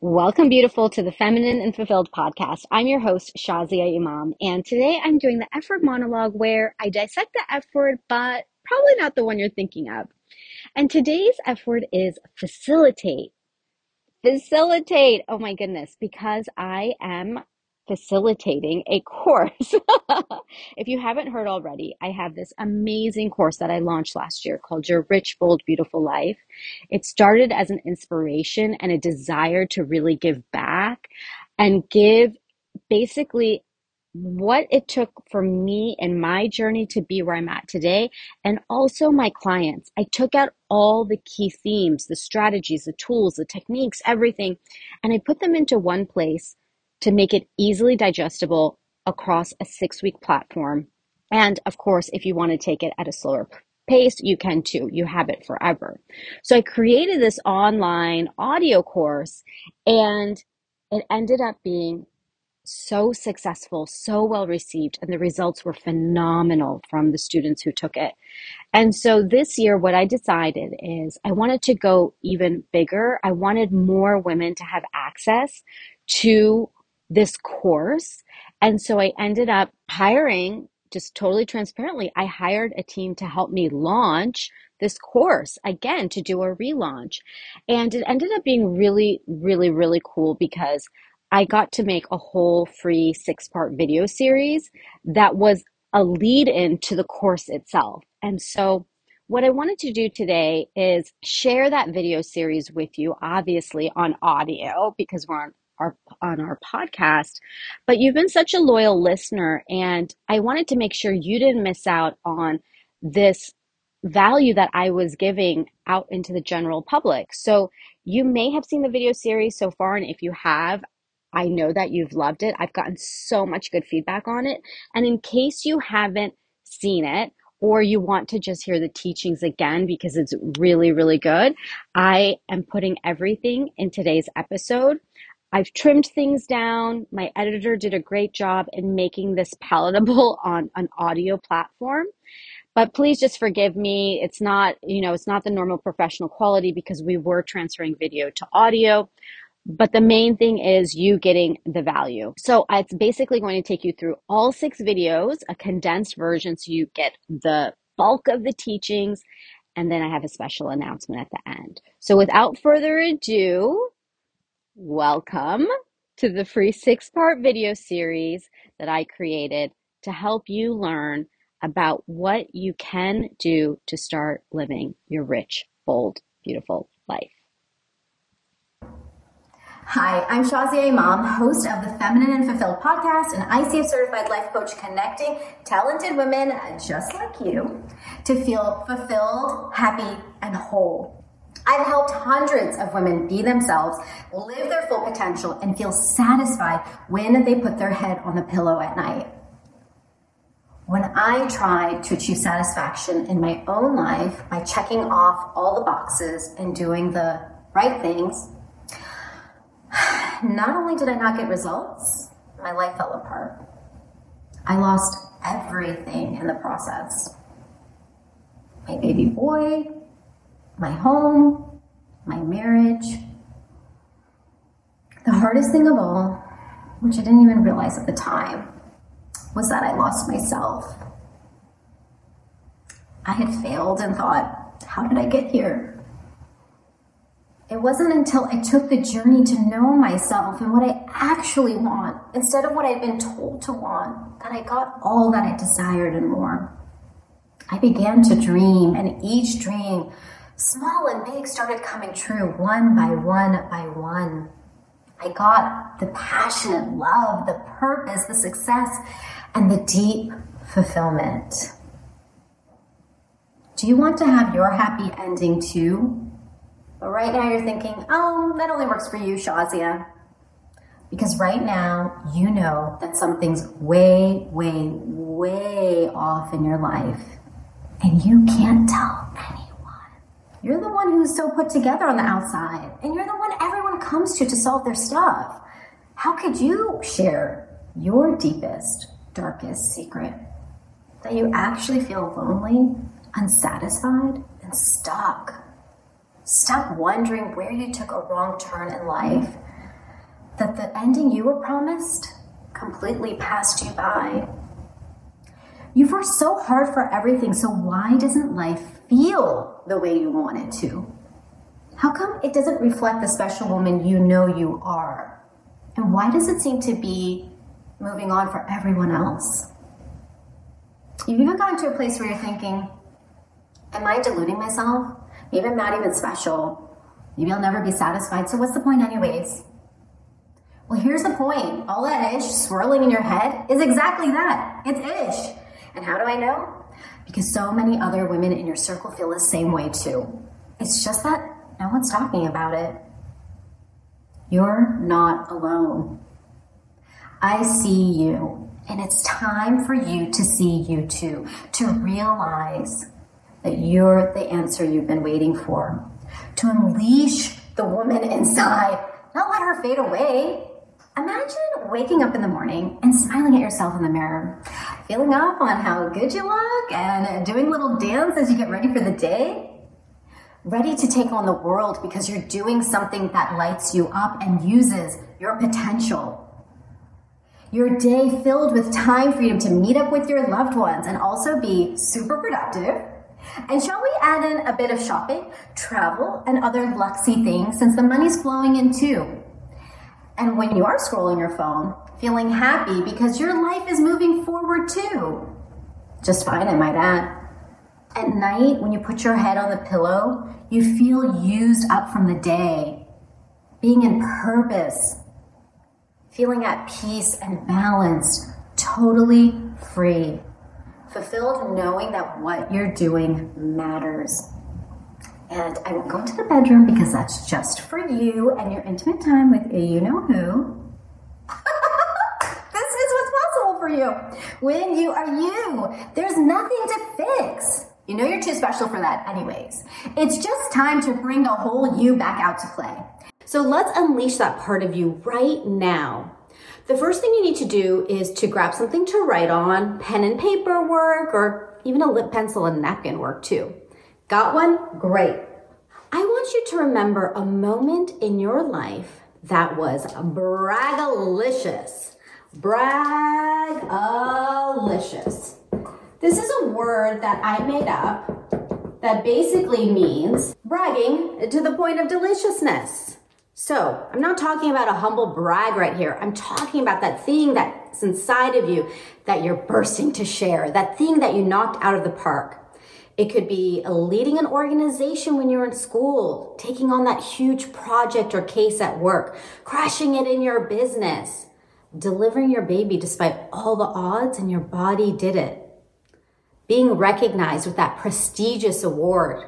Welcome, beautiful, to the Feminine and Fulfilled podcast. I'm your host, Shazia Imam, and today I'm doing the F word monologue where I dissect the F word, but probably not the one you're thinking of. And today's F word is facilitate. Facilitate. Oh my goodness, because I am facilitating a course. if you haven't heard already, I have this amazing course that I launched last year called Your Rich, Bold, Beautiful Life. It started as an inspiration and a desire to really give back and give basically what it took for me and my journey to be where I'm at today, and also my clients. I took out all the key themes, the strategies, the tools, the techniques, everything, and I put them into one place to make it easily digestible across a six week platform. And of course, if you want to take it at a slower pace, you can too. You have it forever. So I created this online audio course and it ended up being so successful, so well received, and the results were phenomenal from the students who took it. And so this year, what I decided is I wanted to go even bigger. I wanted more women to have access to this course. And so I ended up hiring, just totally transparently, I hired a team to help me launch this course again to do a relaunch. And it ended up being really, really, really cool because I got to make a whole free six part video series that was a lead in to the course itself. And so what I wanted to do today is share that video series with you, obviously on audio because we're on our on our podcast but you've been such a loyal listener and i wanted to make sure you didn't miss out on this value that i was giving out into the general public so you may have seen the video series so far and if you have i know that you've loved it i've gotten so much good feedback on it and in case you haven't seen it or you want to just hear the teachings again because it's really, really good, I am putting everything in today's episode. I've trimmed things down. My editor did a great job in making this palatable on an audio platform. But please just forgive me. It's not, you know, it's not the normal professional quality because we were transferring video to audio. But the main thing is you getting the value. So it's basically going to take you through all six videos, a condensed version, so you get the bulk of the teachings. And then I have a special announcement at the end. So without further ado, Welcome to the free six part video series that I created to help you learn about what you can do to start living your rich, bold, beautiful life. Hi, I'm Shazia Imam, host of the Feminine and Fulfilled podcast, and ICF certified life coach connecting talented women just like you to feel fulfilled, happy, and whole I've helped hundreds of women be themselves, live their full potential, and feel satisfied when they put their head on the pillow at night. When I tried to achieve satisfaction in my own life by checking off all the boxes and doing the right things, not only did I not get results, my life fell apart. I lost everything in the process my baby boy, my home, my marriage. The hardest thing of all, which I didn't even realize at the time, was that I lost myself. I had failed and thought, how did I get here? It wasn't until I took the journey to know myself and what I actually want instead of what I'd been told to want that I got all that I desired and more. I began to dream, and each dream small and big started coming true one by one by one. I got the passionate love, the purpose, the success, and the deep fulfillment. Do you want to have your happy ending too? But right now you're thinking, oh, that only works for you, Shazia. Because right now you know that something's way, way, way off in your life, and you can't tell anyone. You're the one who's so put together on the outside, and you're the one everyone comes to to solve their stuff. How could you share your deepest, darkest secret? That you actually feel lonely, unsatisfied, and stuck. Stop wondering where you took a wrong turn in life that the ending you were promised completely passed you by. You've worked so hard for everything, so why doesn't life feel the way you want it to? How come it doesn't reflect the special woman you know you are? And why does it seem to be moving on for everyone else? You've even gotten to a place where you're thinking, Am I deluding myself? Maybe I'm not even special. Maybe I'll never be satisfied. So, what's the point, anyways? Well, here's the point. All that ish swirling in your head is exactly that it's ish. And how do I know? Because so many other women in your circle feel the same way too. It's just that no one's talking about it. You're not alone. I see you, and it's time for you to see you too, to realize that you're the answer you've been waiting for, to unleash the woman inside, not let her fade away. Imagine waking up in the morning and smiling at yourself in the mirror, feeling up on how good you look, and doing little dance as you get ready for the day. Ready to take on the world because you're doing something that lights you up and uses your potential. Your day filled with time freedom to meet up with your loved ones and also be super productive and shall we add in a bit of shopping, travel, and other luxy things since the money's flowing in too? And when you are scrolling your phone, feeling happy because your life is moving forward too. Just fine, I might add. At night, when you put your head on the pillow, you feel used up from the day, being in purpose, feeling at peace and balanced, totally free fulfilled knowing that what you're doing matters. And I won't go into the bedroom because that's just for you and your intimate time with a you know who. this is what's possible for you when you are you. There's nothing to fix. You know you're too special for that, anyways. It's just time to bring the whole you back out to play. So let's unleash that part of you right now. The first thing you need to do is to grab something to write on, pen and paper work, or even a lip pencil and napkin work too. Got one? Great. I want you to remember a moment in your life that was bragalicious. Bragalicious. This is a word that I made up that basically means bragging to the point of deliciousness. So I'm not talking about a humble brag right here. I'm talking about that thing that's inside of you that you're bursting to share, that thing that you knocked out of the park. It could be leading an organization when you're in school, taking on that huge project or case at work, crushing it in your business, delivering your baby despite all the odds and your body did it, being recognized with that prestigious award,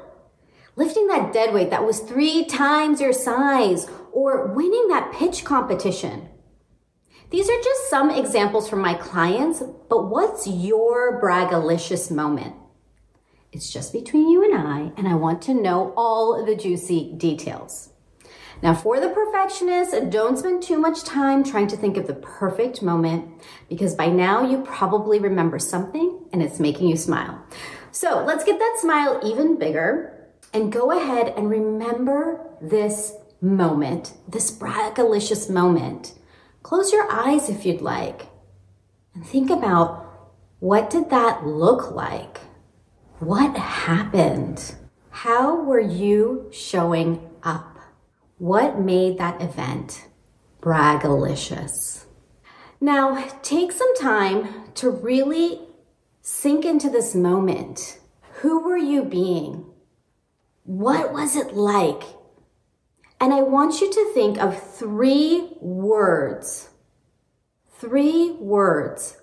lifting that dead weight that was three times your size or winning that pitch competition. These are just some examples from my clients, but what's your bragalicious moment? It's just between you and I, and I want to know all the juicy details. Now, for the perfectionist, don't spend too much time trying to think of the perfect moment because by now you probably remember something and it's making you smile. So let's get that smile even bigger and go ahead and remember this moment, this bragalicious moment. Close your eyes if you'd like and think about what did that look like? What happened? How were you showing up? What made that event bragalicious? Now, take some time to really sink into this moment. Who were you being? What was it like? And I want you to think of three words, three words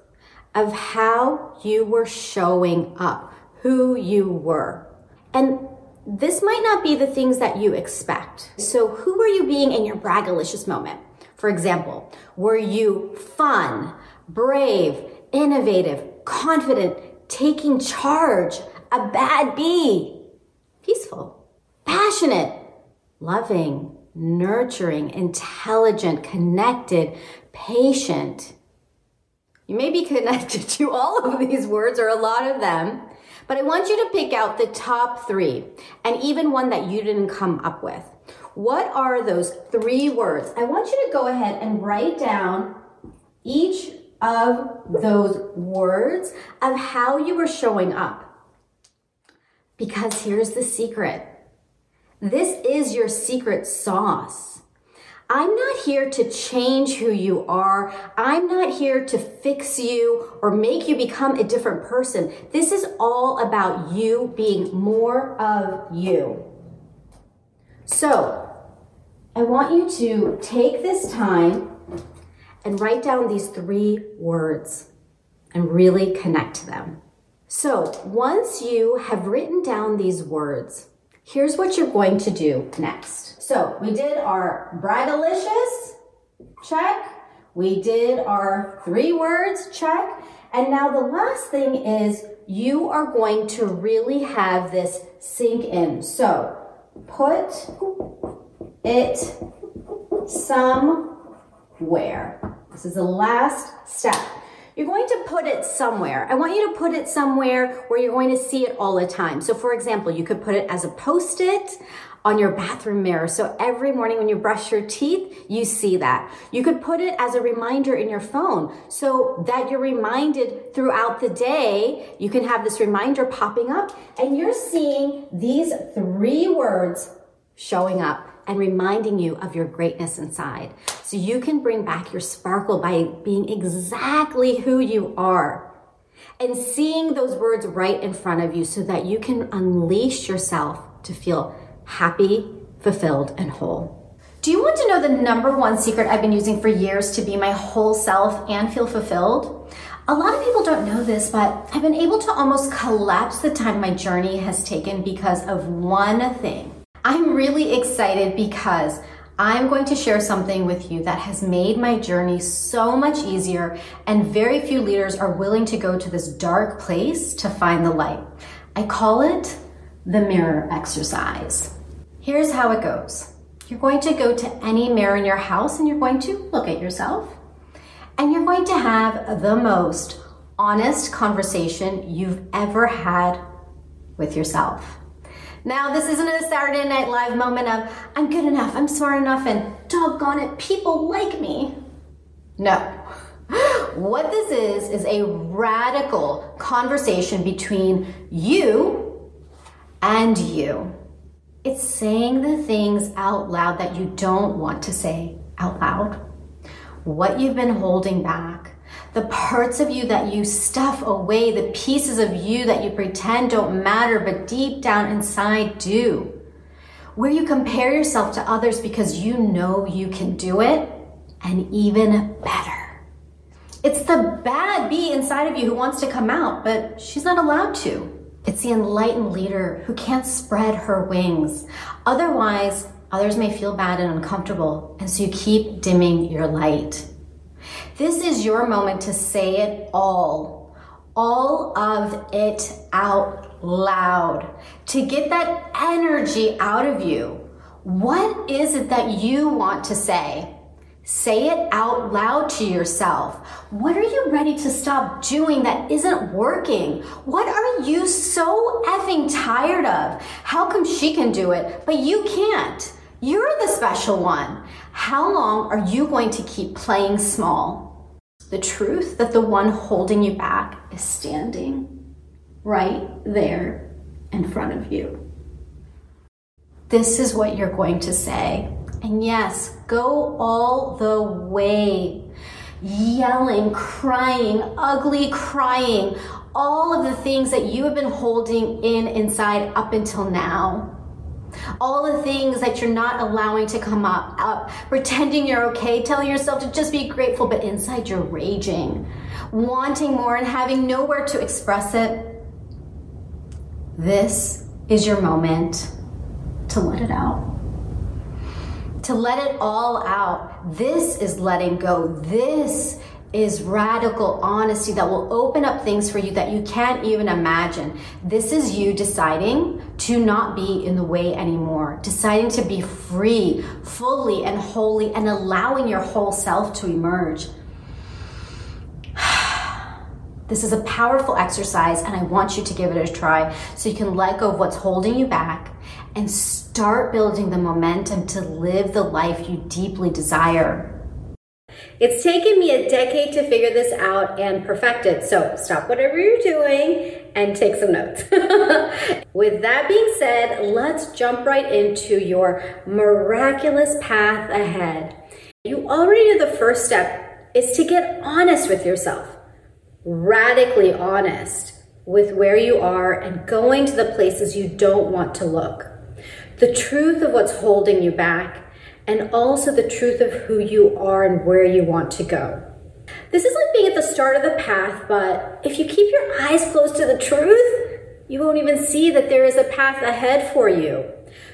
of how you were showing up, who you were. And this might not be the things that you expect. So, who were you being in your bragalicious moment? For example, were you fun, brave, innovative, confident, taking charge, a bad bee, peaceful, passionate, loving, nurturing, intelligent, connected, patient. You may be connected to all of these words or a lot of them, but I want you to pick out the top three and even one that you didn't come up with. What are those three words? I want you to go ahead and write down each of those words of how you were showing up. Because here's the secret this is your secret sauce. I'm not here to change who you are. I'm not here to fix you or make you become a different person. This is all about you being more of you. So, I want you to take this time and write down these three words and really connect to them. So, once you have written down these words, here's what you're going to do next. So, we did our bragalicious check. We did our three words check. And now the last thing is you are going to really have this sink in. So, put it somewhere. This is the last step. You're going to put it somewhere. I want you to put it somewhere where you're going to see it all the time. So for example, you could put it as a post-it on your bathroom mirror. So every morning when you brush your teeth, you see that. You could put it as a reminder in your phone so that you're reminded throughout the day. You can have this reminder popping up and you're seeing these three words showing up and reminding you of your greatness inside. So you can bring back your sparkle by being exactly who you are and seeing those words right in front of you so that you can unleash yourself to feel happy, fulfilled, and whole. Do you want to know the number one secret I've been using for years to be my whole self and feel fulfilled? A lot of people don't know this, but I've been able to almost collapse the time my journey has taken because of one thing. I'm really excited because I'm going to share something with you that has made my journey so much easier, and very few leaders are willing to go to this dark place to find the light. I call it the mirror exercise. Here's how it goes you're going to go to any mirror in your house and you're going to look at yourself, and you're going to have the most honest conversation you've ever had with yourself. Now, this isn't a Saturday Night Live moment of, I'm good enough, I'm smart enough, and doggone it, people like me. No. What this is, is a radical conversation between you and you. It's saying the things out loud that you don't want to say out loud. What you've been holding back the parts of you that you stuff away, the pieces of you that you pretend don't matter, but deep down inside do. Where you compare yourself to others because you know you can do it, and even better. It's the bad bee inside of you who wants to come out, but she's not allowed to. It's the enlightened leader who can't spread her wings. Otherwise, others may feel bad and uncomfortable, and so you keep dimming your light. This is your moment to say it all, all of it out loud, to get that energy out of you. What is it that you want to say? Say it out loud to yourself. What are you ready to stop doing that isn't working? What are you so effing tired of? How come she can do it, but you can't? You're the special one. How long are you going to keep playing small? The truth that the one holding you back is standing right there in front of you. This is what you're going to say. And yes, go all the way. Yelling, crying, ugly crying, all of the things that you have been holding in inside up until now all the things that you're not allowing to come up, up, pretending you're okay, telling yourself to just be grateful, but inside you're raging, wanting more and having nowhere to express it. This is your moment to let it out. To let it all out. This is letting go. This is radical honesty that will open up things for you that you can't even imagine. This is you deciding to not be in the way anymore, deciding to be free, fully and wholly, and allowing your whole self to emerge. This is a powerful exercise, and I want you to give it a try so you can let go of what's holding you back and start building the momentum to live the life you deeply desire. It's taken me a decade to figure this out and perfect it. So stop whatever you're doing and take some notes. With that being said, let's jump right into your miraculous path ahead. You already know the first step is to get honest with yourself, radically honest with where you are and going to the places you don't want to look. The truth of what's holding you back and also the truth of who you are and where you want to go. This is like being at the start of the path, but if you keep your eyes closed to the truth, you won't even see that there is a path ahead for you.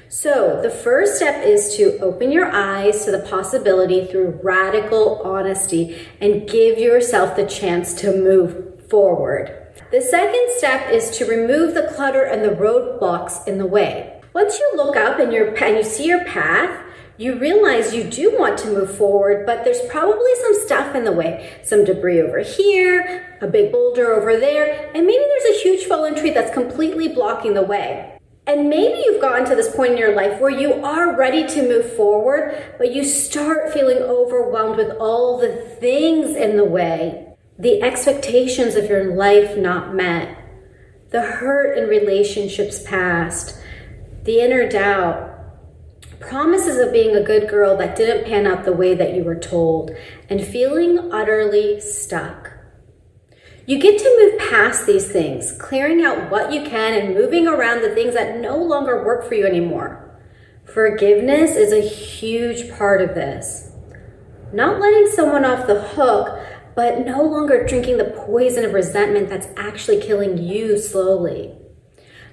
So, the first step is to open your eyes to the possibility through radical honesty and give yourself the chance to move forward. The second step is to remove the clutter and the roadblocks in the way. Once you look up and, you and you see your path, you realize you do want to move forward, but there's probably some stuff in the way. Some debris over here, a big boulder over there, and maybe there's a huge fallen tree that's completely blocking the way. And maybe you've gotten to this point in your life where you are ready to move forward, but you start feeling overwhelmed with all the things in the way. The expectations of your life not met, the hurt in relationships past, the inner doubt, promises of being a good girl that didn't pan out the way that you were told, and feeling utterly stuck. You get to move past these things, clearing out what you can and moving around the things that no longer work for you anymore. Forgiveness is a huge part of this. Not letting someone off the hook, but no longer drinking the poison of resentment that's actually killing you slowly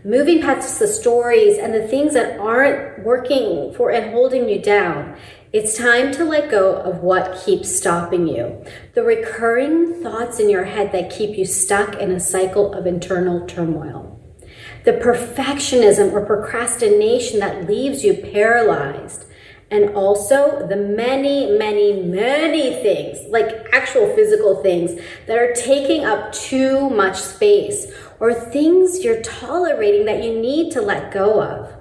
moving past the stories and the things that aren't working for and holding you down. It's time to let go of what keeps stopping you. The recurring thoughts in your head that keep you stuck in a cycle of internal turmoil. The perfectionism or procrastination that leaves you paralyzed. And also the many, many, many things, like actual physical things, that are taking up too much space or things you're tolerating that you need to let go of.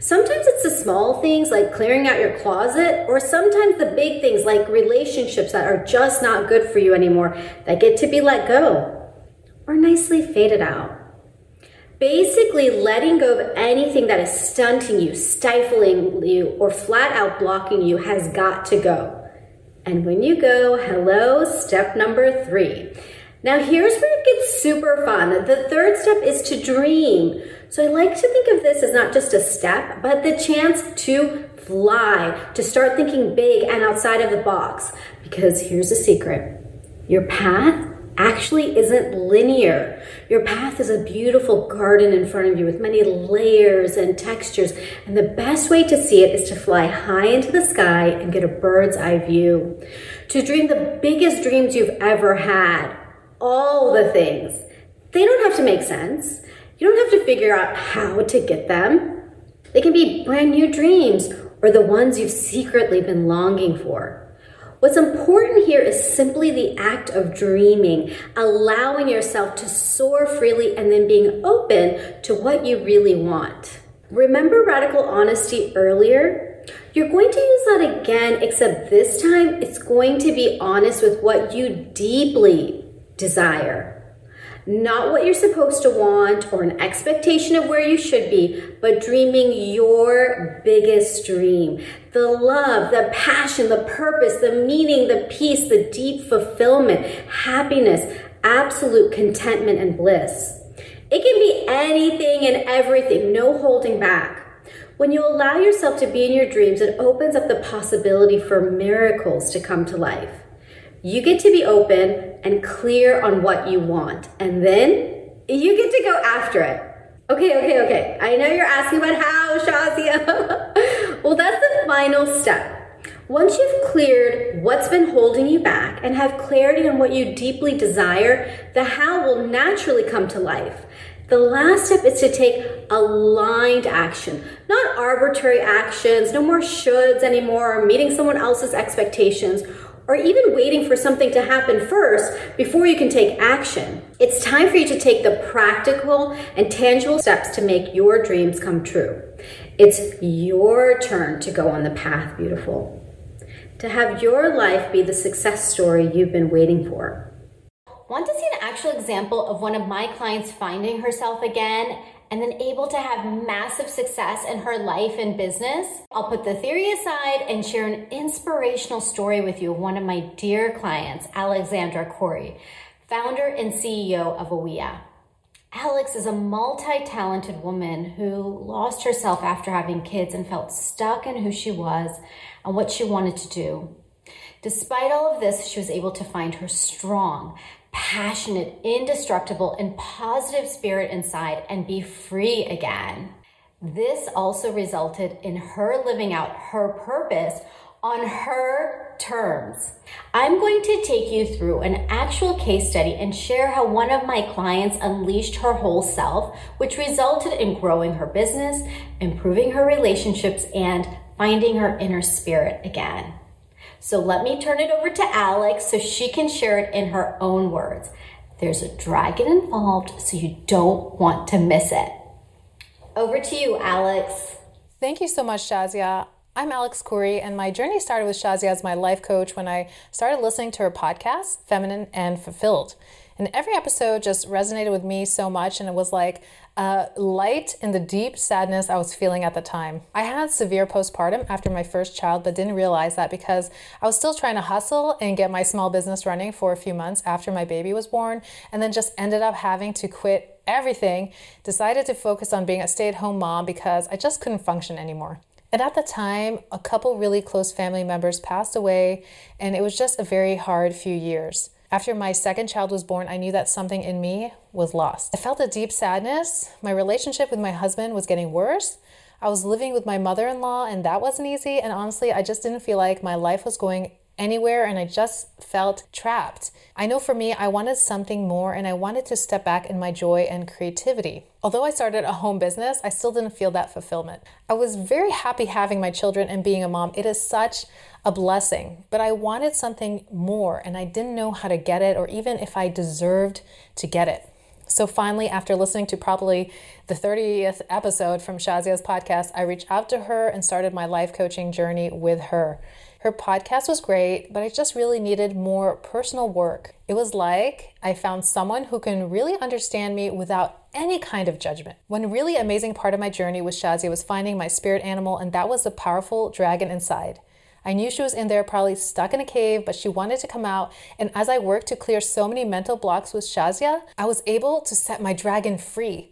Sometimes it's the small things like clearing out your closet, or sometimes the big things like relationships that are just not good for you anymore that get to be let go or nicely faded out. Basically, letting go of anything that is stunting you, stifling you, or flat out blocking you has got to go. And when you go, hello, step number three. Now, here's where it gets super fun. The third step is to dream. So, I like to think of this as not just a step, but the chance to fly, to start thinking big and outside of the box. Because here's a secret your path actually isn't linear. Your path is a beautiful garden in front of you with many layers and textures. And the best way to see it is to fly high into the sky and get a bird's eye view. To dream the biggest dreams you've ever had all the things. They don't have to make sense. You don't have to figure out how to get them. They can be brand new dreams or the ones you've secretly been longing for. What's important here is simply the act of dreaming, allowing yourself to soar freely and then being open to what you really want. Remember radical honesty earlier? You're going to use that again, except this time it's going to be honest with what you deeply desire. Not what you're supposed to want or an expectation of where you should be, but dreaming your biggest dream. The love, the passion, the purpose, the meaning, the peace, the deep fulfillment, happiness, absolute contentment, and bliss. It can be anything and everything, no holding back. When you allow yourself to be in your dreams, it opens up the possibility for miracles to come to life. You get to be open and clear on what you want, and then you get to go after it. Okay, okay, okay. I know you're asking about how, Shazia. well, that's the final step. Once you've cleared what's been holding you back and have clarity on what you deeply desire, the how will naturally come to life. The last step is to take aligned action, not arbitrary actions, no more shoulds anymore, or meeting someone else's expectations or even waiting for something to happen first before you can take action. It's time for you to take the practical and tangible steps to make your dreams come true. It's your turn to go on the path, beautiful. To have your life be the success story you've been waiting for. Want to see an actual example of one of my clients finding herself again and then able to have massive success in her life and business? I'll put the theory aside and share an inspirational story with you of one of my dear clients, Alexandra Corey, founder and CEO of Awea. Alex is a multi talented woman who lost herself after having kids and felt stuck in who she was and what she wanted to do. Despite all of this, she was able to find her strong, passionate, indestructible, and positive spirit inside and be free again. This also resulted in her living out her purpose on her terms. I'm going to take you through an actual case study and share how one of my clients unleashed her whole self, which resulted in growing her business, improving her relationships, and finding her inner spirit again. So let me turn it over to Alex so she can share it in her own words. There's a dragon involved, so you don't want to miss it. Over to you, Alex. Thank you so much, Shazia. I'm Alex Khoury, and my journey started with Shazia as my life coach when I started listening to her podcast, Feminine and Fulfilled. And every episode just resonated with me so much, and it was like a light in the deep sadness I was feeling at the time. I had severe postpartum after my first child, but didn't realize that because I was still trying to hustle and get my small business running for a few months after my baby was born, and then just ended up having to quit everything, decided to focus on being a stay at home mom because I just couldn't function anymore. And at the time, a couple really close family members passed away, and it was just a very hard few years. After my second child was born, I knew that something in me was lost. I felt a deep sadness. My relationship with my husband was getting worse. I was living with my mother in law, and that wasn't easy. And honestly, I just didn't feel like my life was going anywhere and I just felt trapped. I know for me, I wanted something more and I wanted to step back in my joy and creativity. Although I started a home business, I still didn't feel that fulfillment. I was very happy having my children and being a mom. It is such a blessing, but I wanted something more and I didn't know how to get it or even if I deserved to get it. So finally, after listening to probably the 30th episode from Shazia's podcast, I reached out to her and started my life coaching journey with her. Her podcast was great, but I just really needed more personal work. It was like I found someone who can really understand me without any kind of judgment. One really amazing part of my journey with Shazia was finding my spirit animal, and that was the powerful dragon inside. I knew she was in there, probably stuck in a cave, but she wanted to come out. And as I worked to clear so many mental blocks with Shazia, I was able to set my dragon free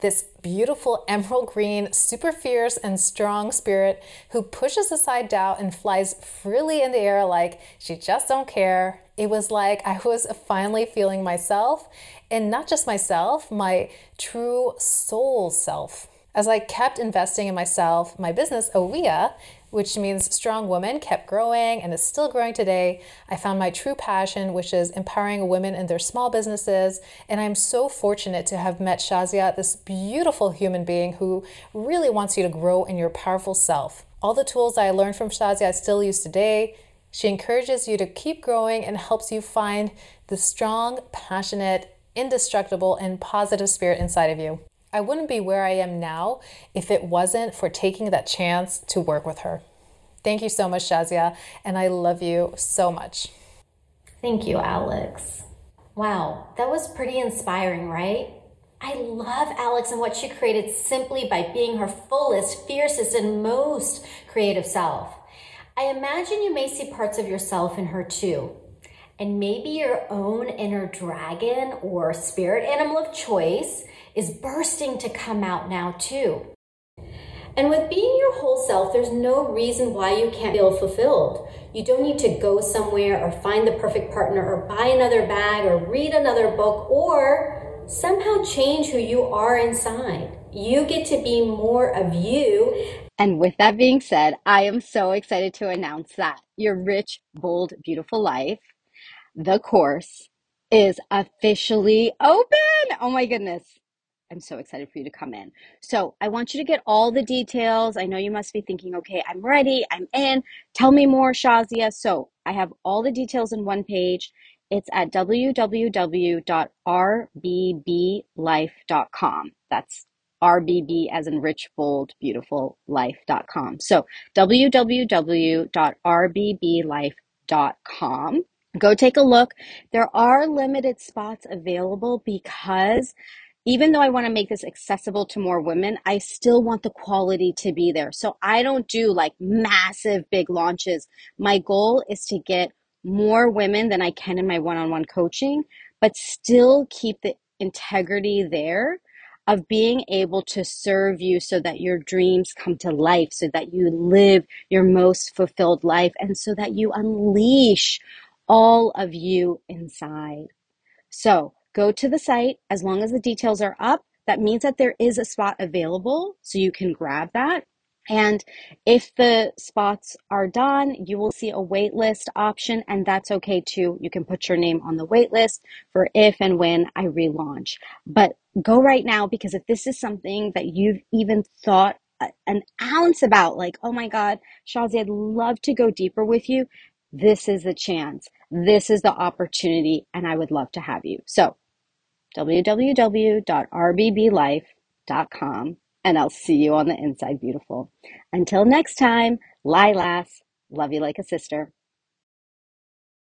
this beautiful emerald green, super fierce and strong spirit who pushes aside doubt and flies freely in the air like she just don't care. It was like I was finally feeling myself and not just myself, my true soul self. As I kept investing in myself, my business, Awea, which means strong woman, kept growing and is still growing today. I found my true passion, which is empowering women in their small businesses. And I'm so fortunate to have met Shazia, this beautiful human being who really wants you to grow in your powerful self. All the tools I learned from Shazia I still use today. She encourages you to keep growing and helps you find the strong, passionate, indestructible, and positive spirit inside of you. I wouldn't be where I am now if it wasn't for taking that chance to work with her. Thank you so much, Shazia, and I love you so much. Thank you, Alex. Wow, that was pretty inspiring, right? I love Alex and what she created simply by being her fullest, fiercest, and most creative self. I imagine you may see parts of yourself in her too. And maybe your own inner dragon or spirit animal of choice is bursting to come out now, too. And with being your whole self, there's no reason why you can't feel fulfilled. You don't need to go somewhere or find the perfect partner or buy another bag or read another book or somehow change who you are inside. You get to be more of you. And with that being said, I am so excited to announce that your rich, bold, beautiful life, the course, is officially open. Oh my goodness. I'm so excited for you to come in. So I want you to get all the details. I know you must be thinking, okay, I'm ready, I'm in. Tell me more, Shazia. So I have all the details in one page. It's at www.rbb.life.com. That's RBB as in rich, bold, beautiful life.com. So www.rbblife.com. Go take a look. There are limited spots available because even though I want to make this accessible to more women, I still want the quality to be there. So I don't do like massive big launches. My goal is to get more women than I can in my one on one coaching, but still keep the integrity there of being able to serve you so that your dreams come to life, so that you live your most fulfilled life, and so that you unleash all of you inside. So go to the site. As long as the details are up, that means that there is a spot available, so you can grab that. And if the spots are done, you will see a waitlist option, and that's okay too. You can put your name on the waitlist for if and when I relaunch. But go right now because if this is something that you've even thought an ounce about, like, oh my God, Shazi, I'd love to go deeper with you, this is the chance. This is the opportunity, and I would love to have you. So, www.rbb.life.com and I'll see you on the inside, beautiful. Until next time, Lilas, love you like a sister.